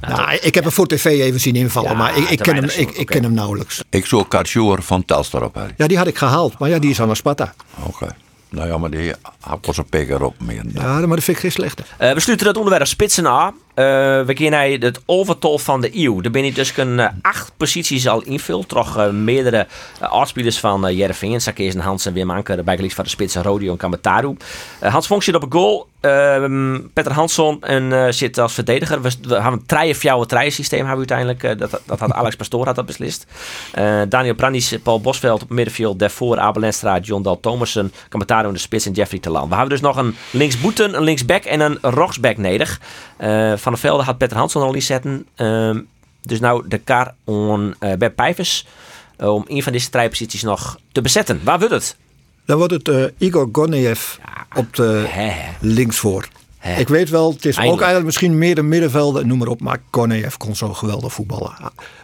Nou, ik heb hem voor tv even zien invallen, Ja, maar ik, ik, ken, hem, ik, ik ken hem nauwelijks. Ik zoek Katsjoer van Telstar op. Harry. Ja, die had ik gehaald, maar ja, die is aan Sparta. Oké. Nou ja, maar die had pas een pikker op meer. Ja, maar dat vind ik geen slechte. Uh, we sluiten het onderwerp spitsen aan. Uh, we naar het overtol van de eeuw. Er ben je dus een uh, acht posities al invult. Toch uh, meerdere oudspelers van uh, Jereveen. Sakees en Hans en Wim Anker. Bijgeliefd van de spitsen Rodio en Kamataru. Hans Vonk zit op een goal. Uh, Peter Hansson en, zit als verdediger. We, hebben een treien fjouwe treien systeem hebben uiteindelijk. Dat, dat had Alex Pastoor had dat beslist. Daniel Brandis, Paul Bosveld op middenveld. Daarvoor Abel Lenstra, John Dal Thomassen. Kamataru in de spits en Jeffrey Telan. We hebben dus nog een linksboeten, een linksback en een rechtsback nedig. Uh, van de velden had Peter Hansson al in zetten. Uh, dus nou de kar on uh, Beb Pijvers. Uh, om een van deze strijdposities nog te bezetten. Waar wordt het? Dan wordt het uh, Igor Goneev ja, op de hè. linksvoor. Ik weet wel, het is Eindelijk. ook eigenlijk misschien meer de middenvelden, noem maar op. Maar Goneev kon zo geweldig voetballen.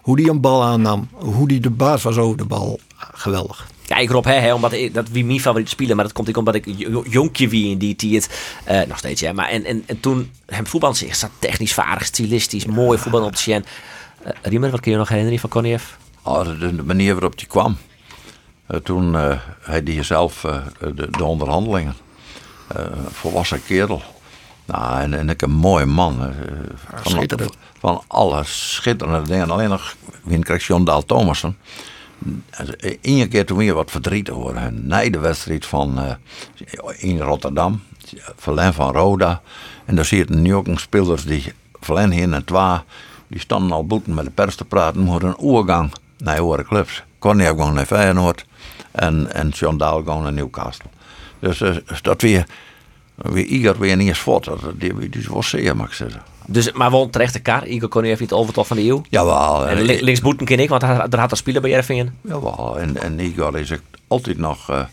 Hoe die een bal aannam, hoe die de baas was over de bal. Geweldig. Ja, ik roep hè, hè omdat ik, dat wie mijn favoriete speler, maar dat komt ik omdat ik jonkje wie in die tijd uh, nog steeds ja. Maar en, en, en toen hem voetbal zich zat technisch vaardig, stilistisch, mooi voetbal op de Sjen. Uh, Riemer, wat kun je nog herinneren van Koniev? Oh, de, de, manier waarop hij kwam. Uh, toen uh, hij die zelf uh, de, de, onderhandelingen. volwassen kerel. Nou, en, en ik een mooie man. van, van alle schitterende dingen. Alleen nog, wie krijgt John Daal Thomassen. Eén keer toen weer wat verdrietig worden. Na de wedstrijd van uh, in Rotterdam, Verlen van Roda. En daar je nu ook een spelers die Verlen heen en twee, die stonden al boeten met de pers te praten. moeten een oergang naar hoge clubs. Corné gewoon naar Feyenoord en, en John Daal gewoon naar Newcastle. Dus uh, dat weer, weer Igor weer niet eens. Dat, die, die was zeer, mag zeggen. Dus, maar won terecht de kar. Igor kon even niet overtof van de eeuw. Jawel. En li linksboeten ken ik, want daar had er spelen bij Jereveen. Jawel. En, en Igor is altijd nog uh,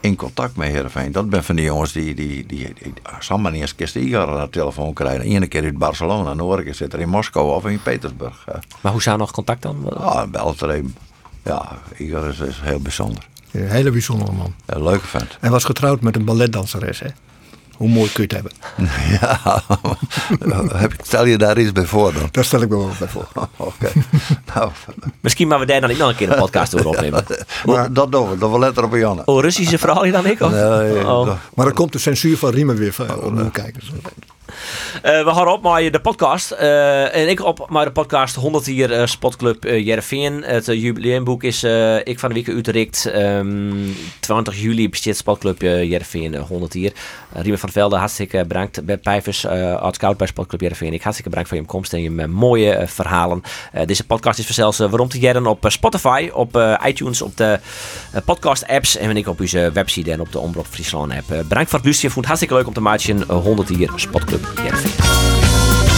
in contact met Jereveen. Dat ben van die jongens die, die, die, die samen niet eens kist Igor aan de telefoon krijgen. Eén keer uit Barcelona, en de andere keer zit er in Moskou of in Petersburg. Uh. Maar hoe zou nog contact dan? Ja, belt er een. Ja, Igor is, is heel bijzonder. Een hele bijzondere man. Een leuke vent. En was getrouwd met een balletdanseres, hè? Hoe mooi kun je het hebben? Ja, stel je daar iets bij voor dan? Daar stel ik me wel bij voor. Oké. Okay. nou. Misschien maar we daar dan niet nog een keer een podcast over opnemen. maar dat doen we, dat we letter op Janne. Oh, Russische verhaal je dan ik? Of? Nee, oh. Maar dan komt de censuur van Riemen weer van, om te kijken. Uh, we gaan op met de podcast. Uh, en ik op met de podcast 100 hier uh, Spotclub uh. Het jubileumboek is ik van de week Utrecht. Um, 20 juli bestaat Spotclub Jereveen 100 hier. Riemen van Velde, hartstikke bedankt. Bert Pijvers, als scout bij Spotclub Jereveen. Ik hartstikke bedankt voor je komst en je mooie verhalen. deze podcast is vanzelfs waarom te jaren op Spotify, op iTunes, op de podcast apps. En ik op onze website en op de Omroep Friesland app. bedankt voor het luisteren. Ik hartstikke leuk om te maken 100 hier Spotclub Yes.